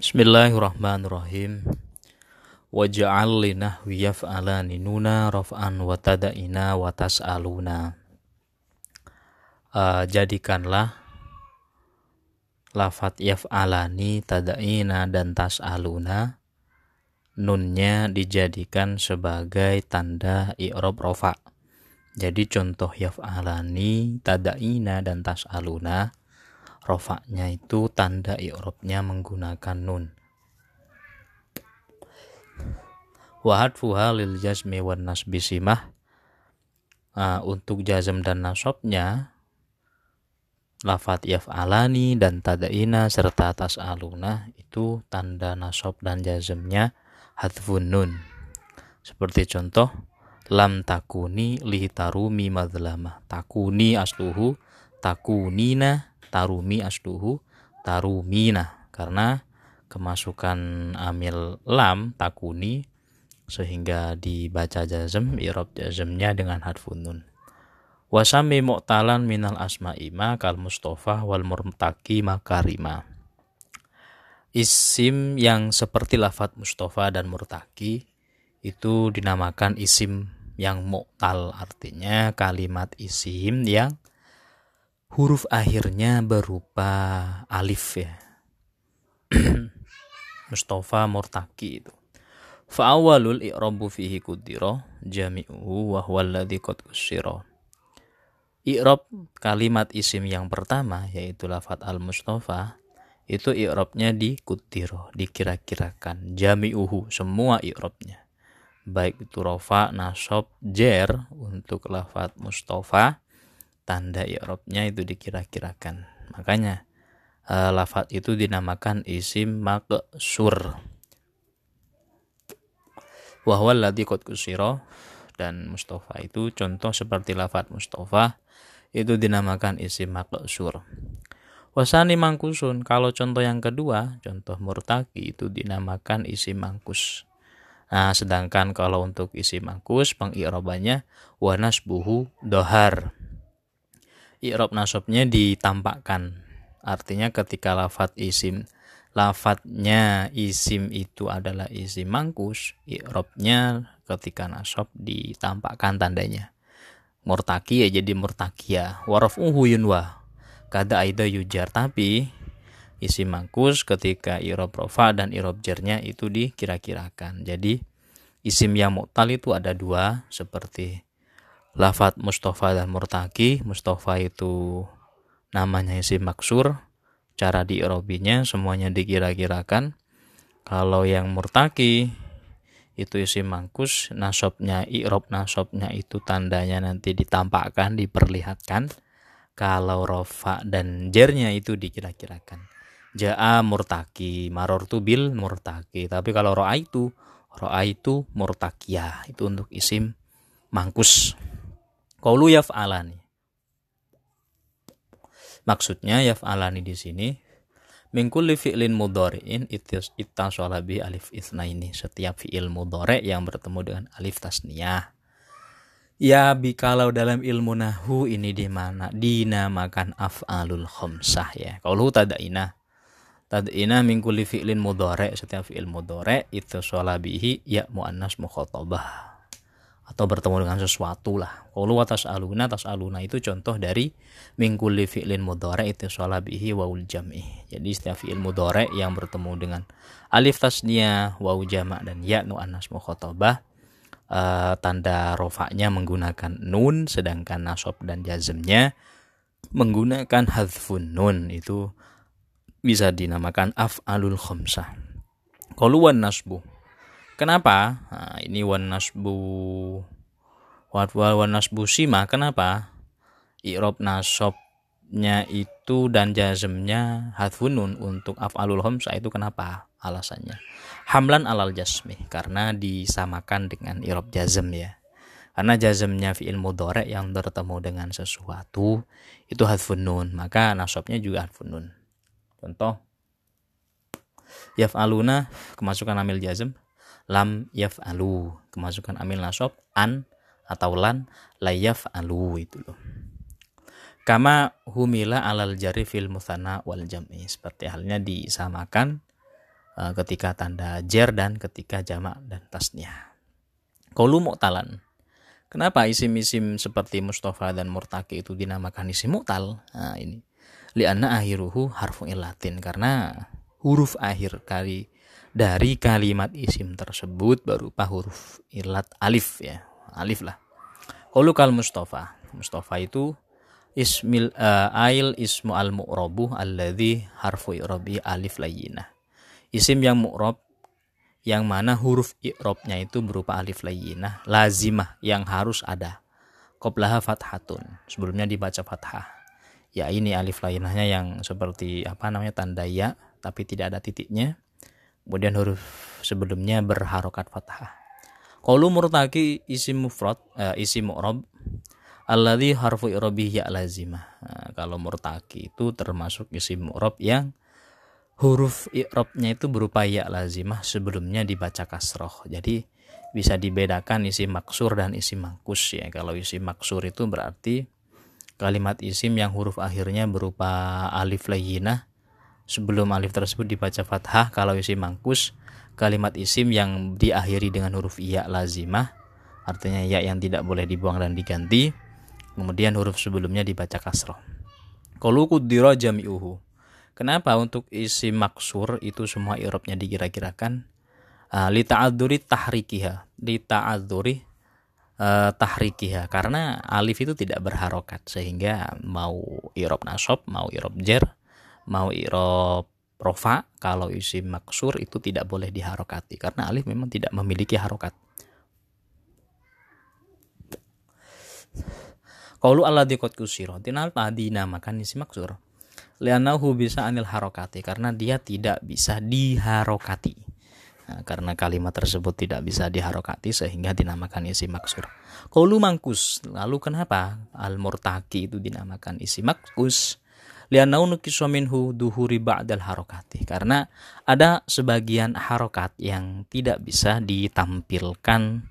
Bismillahirrahmanirrahim. Waj'al li nahwi yaf'alani nuna raf'an wa tada'ina wa tas'aluna. Uh, jadikanlah lafat yaf'alani, tada'ina, dan tas'aluna nunnya dijadikan sebagai tanda i'rob rofa. Jadi contoh yaf'alani, tada'ina, dan tas'aluna rofaknya itu tanda i'robnya menggunakan nun. Wahad fuha lil jazmi wan nasbi simah uh, untuk jazm dan nasabnya lafat yaf'alani dan tadaina serta tas'aluna itu tanda nasab dan jazmnya hadfun nun. Seperti contoh lam takuni li tarumi madlama. Takuni asluhu takunina tarumi asduhu tarumina. Karena kemasukan amil lam takuni sehingga dibaca jazm irob jazmnya dengan harfun nun. Wasami mu'talan minal asma'ima kal mustafa wal murtaki makarima isim yang seperti lafat mustafa dan murtaki itu dinamakan isim yang mu'tal artinya kalimat isim yang huruf akhirnya berupa alif ya. Mustafa Murtaki itu. Fa'awalul i'rabu fihi kudiro jami'uhu wa huwa alladhi qad. I'rab kalimat isim yang pertama yaitu lafat al-mustafa itu i'rabnya di kudiro, dikira-kirakan. Jami'uhu semua i'rabnya. Baik itu rofa, nasab, jer untuk lafat mustafa tanda i'rabnya itu dikira-kirakan. Makanya uh, lafat itu dinamakan isim maqsur. Wa huwa alladhi qad dan Mustafa itu contoh seperti lafat Mustafa itu dinamakan isim maqsur. Wasani mangkusun. Kalau contoh yang kedua, contoh murtaki itu dinamakan isim mangkus. Nah, sedangkan kalau untuk isim mangkus pengirabannya wanas buhu dohar i'rab nasabnya ditampakkan. Artinya ketika lafat isim lafadznya isim itu adalah isim mangkus, i'rabnya ketika nasab ditampakkan tandanya. Murtaki ya jadi murtakia. Warafuhu yunwa. Kada aida yujar tapi isim mangkus ketika i'rab rofa dan i'rab jernya itu dikira-kirakan. Jadi isim yang mu'tal itu ada dua seperti lafat Mustafa dan Murtaki. Mustafa itu namanya isim maksur. Cara diirobinya semuanya dikira-kirakan. Kalau yang Murtaki itu isim mangkus, nasobnya, irob nasobnya itu tandanya nanti ditampakkan, diperlihatkan. Kalau rofa dan jernya itu dikira-kirakan. Ja'a murtaki, maror tu bil murtaki. Tapi kalau ro'a itu, ro'a itu murtakia. Itu untuk isim mangkus. Qaulu yaf'alani. Maksudnya yaf'alani di sini min kulli fi'lin mudhari'in ittasala bi alif ini Setiap fi'il mudhari' yang bertemu dengan alif tasniyah. Ya bi kalau dalam ilmu nahu ini di mana dinamakan af'alul khamsah ya. Qaulu tada'ina. Tada'ina min kulli fi'lin mudhari' setiap fi'il mudhari' itu bihi ya muannas mukhatabah atau bertemu dengan sesuatu lah. Qaulu wa tas'aluna tas'aluna itu contoh dari mingkuli fi'lin mudhari itu bihi waul jam'i. Jadi setiap fi'il mudhari yang bertemu dengan alif tasnia, wawu jama' dan ya nu anas mukhatabah uh, tanda rofaknya menggunakan nun sedangkan nasab dan jazmnya menggunakan hadfun nun itu bisa dinamakan af'alul khamsah. Qalu wan nasbu Kenapa? Nah, ini wan nasbu wan sima. Kenapa? Irob nasobnya itu dan jazmnya hadfunun untuk af'alul homsa itu kenapa? Alasannya. Hamlan alal jasmi karena disamakan dengan irob jazm ya. Karena jazmnya fi'il mudhari yang bertemu dengan sesuatu itu hadfunun, maka nasobnya juga hadfunun. Contoh yaf'aluna kemasukan amil jazm lam yaf'alu kemasukan amil nasab an atau lan la yaf'alu itu loh kama humila alal jari fil muthana wal jam'i seperti halnya disamakan uh, ketika tanda jer dan ketika jamak dan tasnya. Kaulu mu'talan. Kenapa isim-isim seperti Mustafa dan Murtaki itu dinamakan isim mu'tal? Nah, ini. Lianna akhiruhu harfu ilatin. Karena huruf akhir kali dari kalimat isim tersebut berupa huruf ilat alif ya. Alif lah. Kaulu kal Mustafa. Mustafa itu ismil uh, ail ismu al mu'robu alladhi harfu i'rabi alif layyinah. Isim yang mu'rob yang mana huruf i'robnya itu berupa alif layyinah lazimah yang harus ada. Qoblaha fathatun. Sebelumnya dibaca fathah. Ya ini alif layyinahnya yang seperti apa namanya tanda ya tapi tidak ada titiknya. Kemudian huruf sebelumnya berharokat fathah. Qaulu murtaki isim mufrad, uh, isim mu'rob alladhi harfu i'rabi ya lazimah. Nah, kalau murtaki itu termasuk isim mu'rab yang huruf i'rabnya itu berupa ya lazimah sebelumnya dibaca kasroh. Jadi bisa dibedakan isim maksur dan isim mangkus ya. Kalau isim maksur itu berarti kalimat isim yang huruf akhirnya berupa alif layyinah sebelum alif tersebut dibaca fathah. Kalau isim mangkus kalimat isim yang diakhiri dengan huruf iya lazimah artinya ya yang tidak boleh dibuang dan diganti Kemudian huruf sebelumnya dibaca kasroh. Kalau kudiro jami'uhu. Kenapa untuk isi maksur itu semua irobnya dikira-kirakan? Uh, li ta'adzuri tahrikiha. Li ta'adzuri uh, tahrikiha. Karena alif itu tidak berharokat. Sehingga mau irob nasob, mau irob jer, mau irob rofa. Kalau isi maksur itu tidak boleh diharokati. Karena alif memang tidak memiliki harokat. Qaulu alladzi qad kusira. Tinalpa dinamakan isi maksur. Lianahu bisa anil harokati karena dia tidak bisa diharokati. Nah, karena kalimat tersebut tidak bisa diharokati sehingga dinamakan isi maksur. Qaulu mangkus. Lalu kenapa al murtaki itu dinamakan isi maksur? Lianau minhu duhuri ba'dal harokati. Karena ada sebagian harokat yang tidak bisa ditampilkan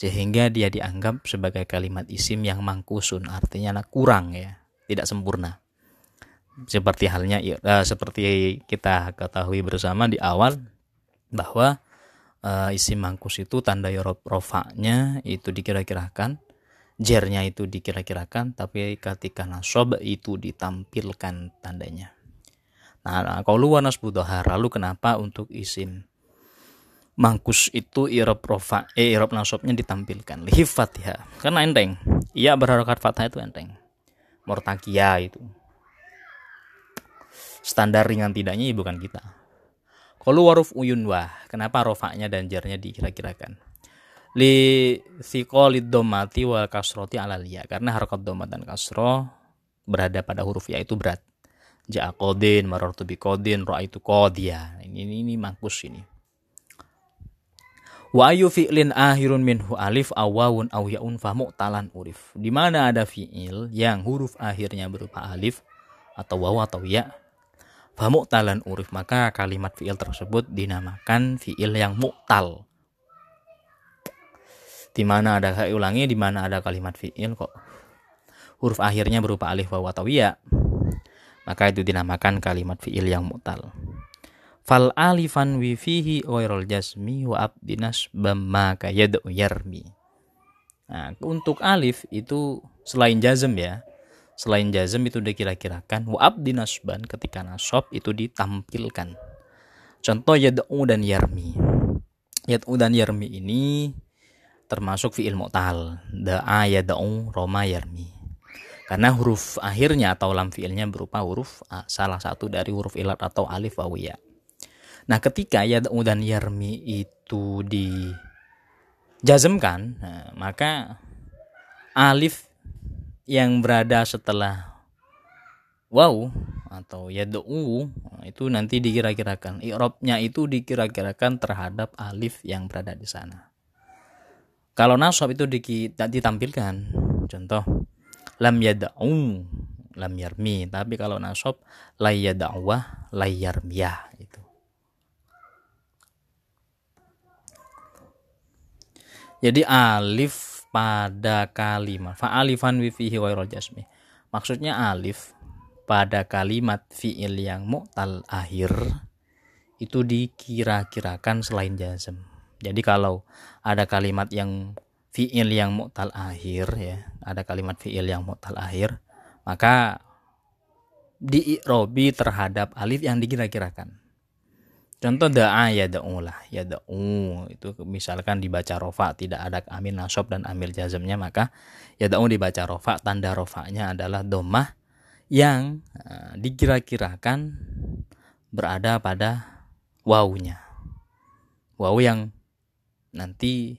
sehingga dia dianggap sebagai kalimat isim yang mangkusun artinya kurang ya tidak sempurna seperti halnya uh, seperti kita ketahui bersama di awal bahwa uh, isim mangkus itu tanda rofaknya itu dikira-kirakan jernya itu dikira-kirakan tapi ketika nasob itu ditampilkan tandanya. Nah kalau wanas budohar lalu kenapa untuk isim mangkus itu irob rofa eh irob nasabnya ditampilkan? Lihifat ya karena enteng. Iya berharokat fathah itu enteng. Mortakia itu. Standar ringan tidaknya bukan kita. Kalau waruf uyun wah kenapa rofaknya dan jarnya dikira-kirakan li thiqolid domati wal kasroti alalia karena harokat domat dan kasro berada pada huruf ya itu berat ja'a kodin marartu bi kodin roa itu kodia ini, ini ini mangkus ini Wa ayu fi'lin akhirun minhu alif awawun aw yaun fa mu'talan urif. Di mana ada fi'il yang huruf akhirnya berupa alif atau waw atau ya fa mu'talan urif maka kalimat fi'il tersebut dinamakan fi'il yang mu'tal. Di mana ada saya ulangi di mana ada kalimat fi'il kok huruf akhirnya berupa alif waw atau ya maka itu dinamakan kalimat fi'il yang mu'tal fal alifan wi fihi ghairul jasmi wa abdinas bamma kayadu yarmi. Nah, untuk alif itu selain jazm ya. Selain jazm itu dikira-kirakan wa abdi nasban ketika nasab itu ditampilkan. Contoh yad'u dan yarmi. Yad'u dan yarmi ini termasuk fi'il mu'tal. Da'a yad'u roma yarmi. Karena huruf akhirnya atau lam fi'ilnya berupa huruf salah satu dari huruf ilat atau alif wawiyah. Nah, ketika yad'u dan yarmi itu dijazmkan, nah, maka alif yang berada setelah wow atau yad'u itu nanti dikira-kirakan i'rabnya itu dikira-kirakan terhadap alif yang berada di sana. Kalau nasab itu ditampilkan, contoh lam yad'u lam yarmi, tapi kalau nasab la yad'wa la yarmiyah itu. Jadi alif pada kalimat fa'alifan wi fihi ghairul jasmi. Maksudnya alif pada kalimat fi'il yang mu'tal akhir itu dikira-kirakan selain jazm. Jadi kalau ada kalimat yang fiil yang mu'tal akhir ya, ada kalimat fiil yang mu'tal akhir, maka diirobi terhadap alif yang dikira-kirakan. Contoh da'a ya da'u lah, ya da'u itu misalkan dibaca rofa tidak ada amil nasob dan amil jazmnya maka ya da'u dibaca rofa tanda rofanya adalah domah yang uh, dikira-kirakan berada pada wawunya. Wawu yang nanti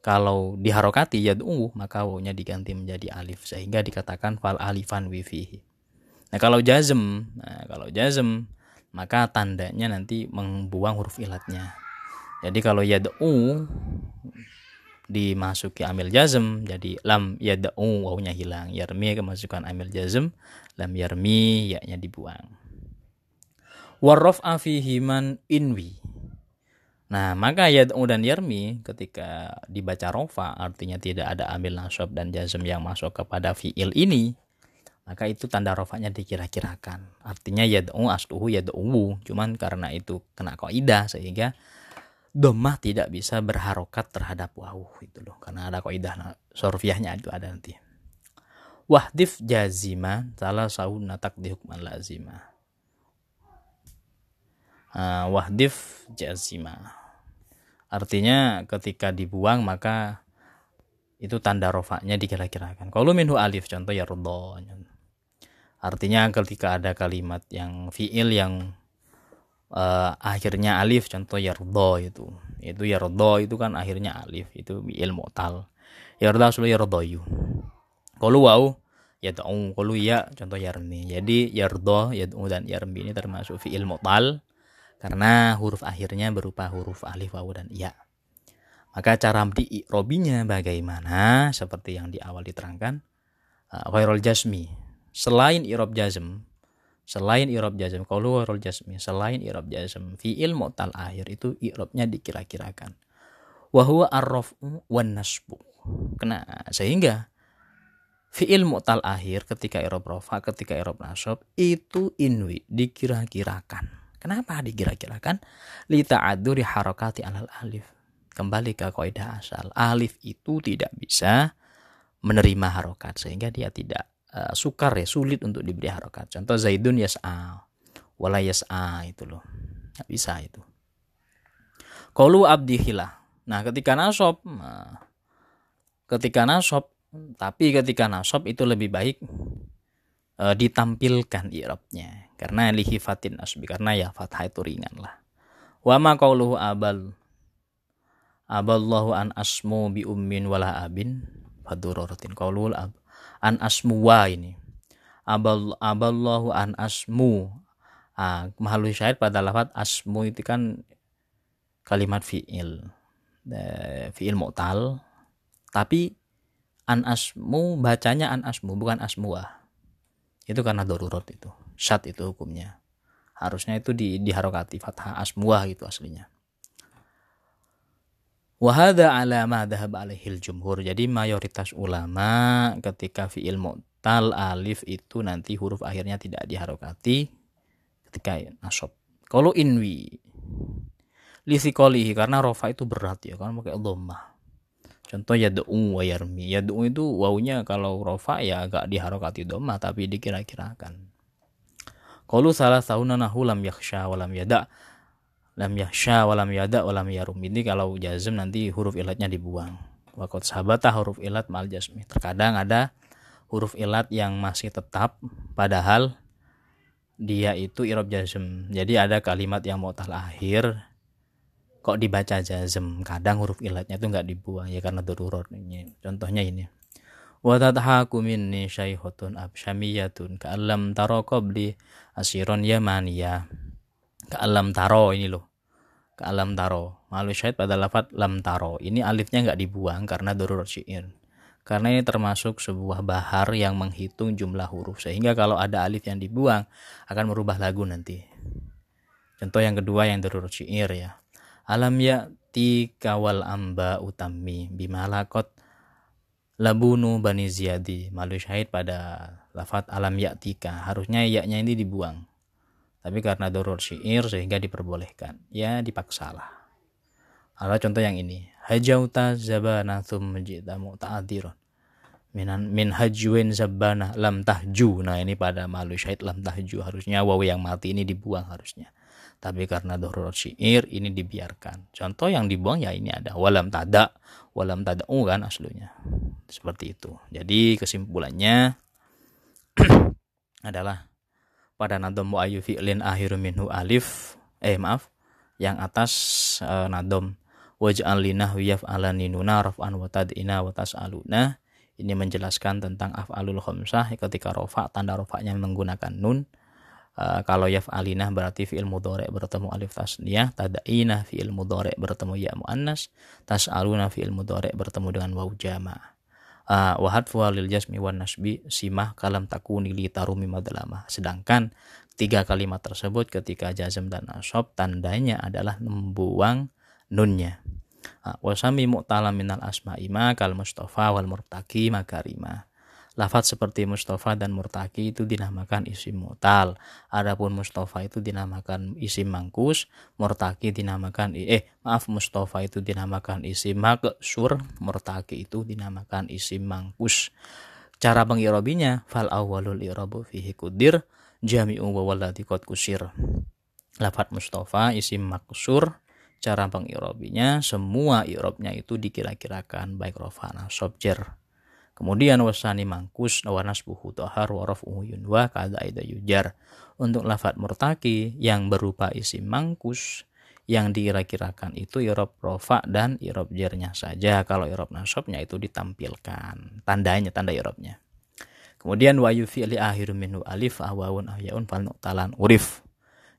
kalau diharokati ya da'u maka wawunya diganti menjadi alif sehingga dikatakan fal alifan wifihi. Nah kalau jazm, nah, kalau jazm maka tandanya nanti membuang huruf ilatnya. Jadi kalau yad'u dimasuki amil jazm jadi lam yad'u wawunya hilang yarmi kemasukan amil jazm lam yarmi yaknya dibuang warraf fihi man inwi nah maka yad'u dan yarmi ketika dibaca rofa artinya tidak ada amil nasab dan jazm yang masuk kepada fiil ini maka itu tanda rofaknya dikira-kirakan. Artinya yad'u asluhu yad'u cuman karena itu kena kaidah sehingga domah tidak bisa berharokat terhadap wawu itu loh. Karena ada kaidah sorfiahnya itu ada nanti. Wahdif jazima salah sauna di hukman lazima uh, wahdif jazima artinya ketika dibuang maka itu tanda rofaknya dikira-kirakan kalau minhu alif contoh ya rudho Artinya ketika ada kalimat yang fiil yang uh, akhirnya alif contoh yardo itu. Itu yardo itu kan akhirnya alif itu fiil mu'tal. Yardo asli yardoyu. Kalau wau ya ta'u kalau ya contoh yarmi. Jadi yardo yad'u dan yarmi ini termasuk fiil mu'tal karena huruf akhirnya berupa huruf alif wawu dan ya. Maka cara di robinya bagaimana? Seperti yang di awal diterangkan. Uh, ghairul jasmi selain irob jazm selain irob jazm kalau warul jazmi selain irob jazm fiil mu'tal akhir itu irobnya dikira-kirakan wahwa arrofu wan nasbu kena sehingga fiil mu'tal akhir ketika irob rofa ketika irob nasab itu inwi dikira-kirakan kenapa dikira-kirakan? Lita aduri harokati alal alif. Kembali ke kaidah asal. Alif itu tidak bisa menerima harokat sehingga dia tidak uh, sukar ya sulit untuk diberi harokat. Contoh zaidun yas'a wala yas'a itu loh. Nggak bisa itu. Kalu abdi hilah nah ketika nasob nah, ketika nasob tapi ketika nasob itu lebih baik uh, ditampilkan irobnya karena lihifatin asbi karena ya fathah itu ringan lah. Wama qauluhu abal aballahu an asmu bi ummin wala abin fadururatin. Qaulul ab an asmuwa ini. Abal aballahu an asmu. Ah, mahalu syahid pada lafat asmu itu kan kalimat fiil fiil mu'tal. Tapi an asmu bacanya an asmu bukan asmuwa itu karena darurat itu syat itu hukumnya harusnya itu di diharokati fathah asmuwa gitu aslinya Wahada alama dahab alaihil jumhur. Jadi mayoritas ulama ketika fi'il mu'tal alif itu nanti huruf akhirnya tidak diharokati ketika nasob. Kalau inwi lisikolihi karena rofa itu berat ya kan pakai dhammah. Contoh yad'u wa yarmi. Yad'u itu wawunya kalau rofa ya agak diharokati dhammah tapi dikira-kirakan. Kalau salah tahun nahu lam yakhsha wa lam yada' lam yahsya walam yada walam yarum. Ini kalau jazm nanti huruf ilatnya dibuang. Wakot sahabata huruf ilat mal jazmi. Terkadang ada huruf ilat yang masih tetap padahal dia itu irob jazm. Jadi ada kalimat yang mau akhir kok dibaca jazm? Kadang huruf ilatnya itu nggak dibuang ya karena darurat. Contohnya ini wa tadhaku minni syaikhutun absyamiyatun ka'allam taro qabli asiron yamaniyah ka'allam taro ini loh ke alam taro. Malu syahid pada lafat lam taro. Ini alifnya nggak dibuang karena darurat syair. Karena ini termasuk sebuah bahar yang menghitung jumlah huruf. Sehingga kalau ada alif yang dibuang akan merubah lagu nanti. Contoh yang kedua yang darurat syair ya. Alam ya ti kawal amba utami bimalakot labunu bani ziyadi. Malu syahid pada lafat alam ya tika. Harusnya yaknya ini dibuang. Tapi karena doror syair sehingga diperbolehkan. Ya dipaksalah ada contoh yang ini. Hajauta zabana thumma jita mu'ta'adiron minan min hajwin zabana lam tahju. Nah ini pada malu syahid lam tahju. Harusnya wawu yang mati ini dibuang harusnya tapi karena darurat syair ini dibiarkan. Contoh yang dibuang ya ini ada. Walam tada. Walam tada uh kan aslinya. Seperti itu. Jadi kesimpulannya adalah pada nadom ayu fi'lin akhiru minhu alif eh maaf yang atas uh, nadom. Waj'al linah wiyaf ala ninuna raf'an wa tad'ina wa tas'aluna. Ini menjelaskan tentang af'alul khamsah ketika rofa tanda rofaknya menggunakan nun Uh, kalau yaf'alinah berarti fi'il mudhari bertemu alif tasniyah, tada'inah fi'il mudhari bertemu ya muannas, tas'aluna fi'il mudhari bertemu dengan waw jama' uh, wa lil jasmi wan nasbi simah kalam takuni li tarumi madlama sedangkan tiga kalimat tersebut ketika jazm dan nasab tandanya adalah membuang nunnya. Uh, wasami mu'talam minal asma'ima kal mustafa wal murtaki makarima Lafat seperti Mustafa dan Murtaki itu dinamakan isim mutal. Adapun Mustafa itu dinamakan isim mangkus, Murtaki dinamakan eh maaf Mustafa itu dinamakan isim maksur, Murtaki itu dinamakan isim mangkus. Cara pengirobinya fal awalul irabu fihi kudir jami'u wa qad kusir. Lafat Mustafa isim maksur cara pengirobinya semua irobnya itu dikira-kirakan baik rofana sobjer Kemudian wasani mangkus wanas buhu tohar warof yunwa kada ida yujar. Untuk lafat murtaki yang berupa isi mangkus yang dikira-kirakan itu irob rofa dan irob jernya saja. Kalau irob nasobnya itu ditampilkan. Tandanya, tanda irobnya. Kemudian wayu fi'li akhiru minhu alif ahwawun ahyaun fal talan urif.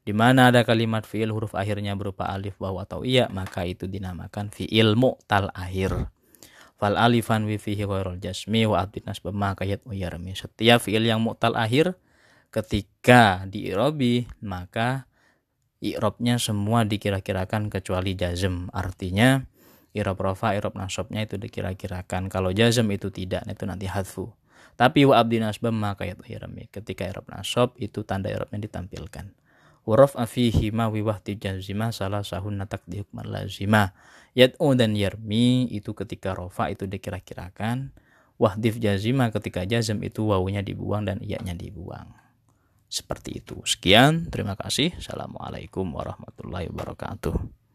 Di mana ada kalimat fi'il huruf akhirnya berupa alif waw atau iya maka itu dinamakan fi'il mu'tal akhir fal alifan wi fihi ghairul jasmi wa abdin nasbah ma kayat uyarmi setiap fiil yang mu'tal akhir ketika diirobi maka i'robnya semua dikira-kirakan kecuali jazm. Artinya irob rofa irob nasabnya itu dikira-kirakan. Kalau jazm itu tidak itu nanti hadfu. Tapi wa abdin nasbah ma kayat uyarmi ketika irob nasab itu tanda irobnya ditampilkan Warof afihi ma wiwahti jazima salah sahun natak dihukman lazima. Yad'u dan yarmi itu ketika rofa itu dikira-kirakan. Wahdif jazima ketika jazm itu wawunya dibuang dan iyanya dibuang. Seperti itu. Sekian, terima kasih. Assalamualaikum warahmatullahi wabarakatuh.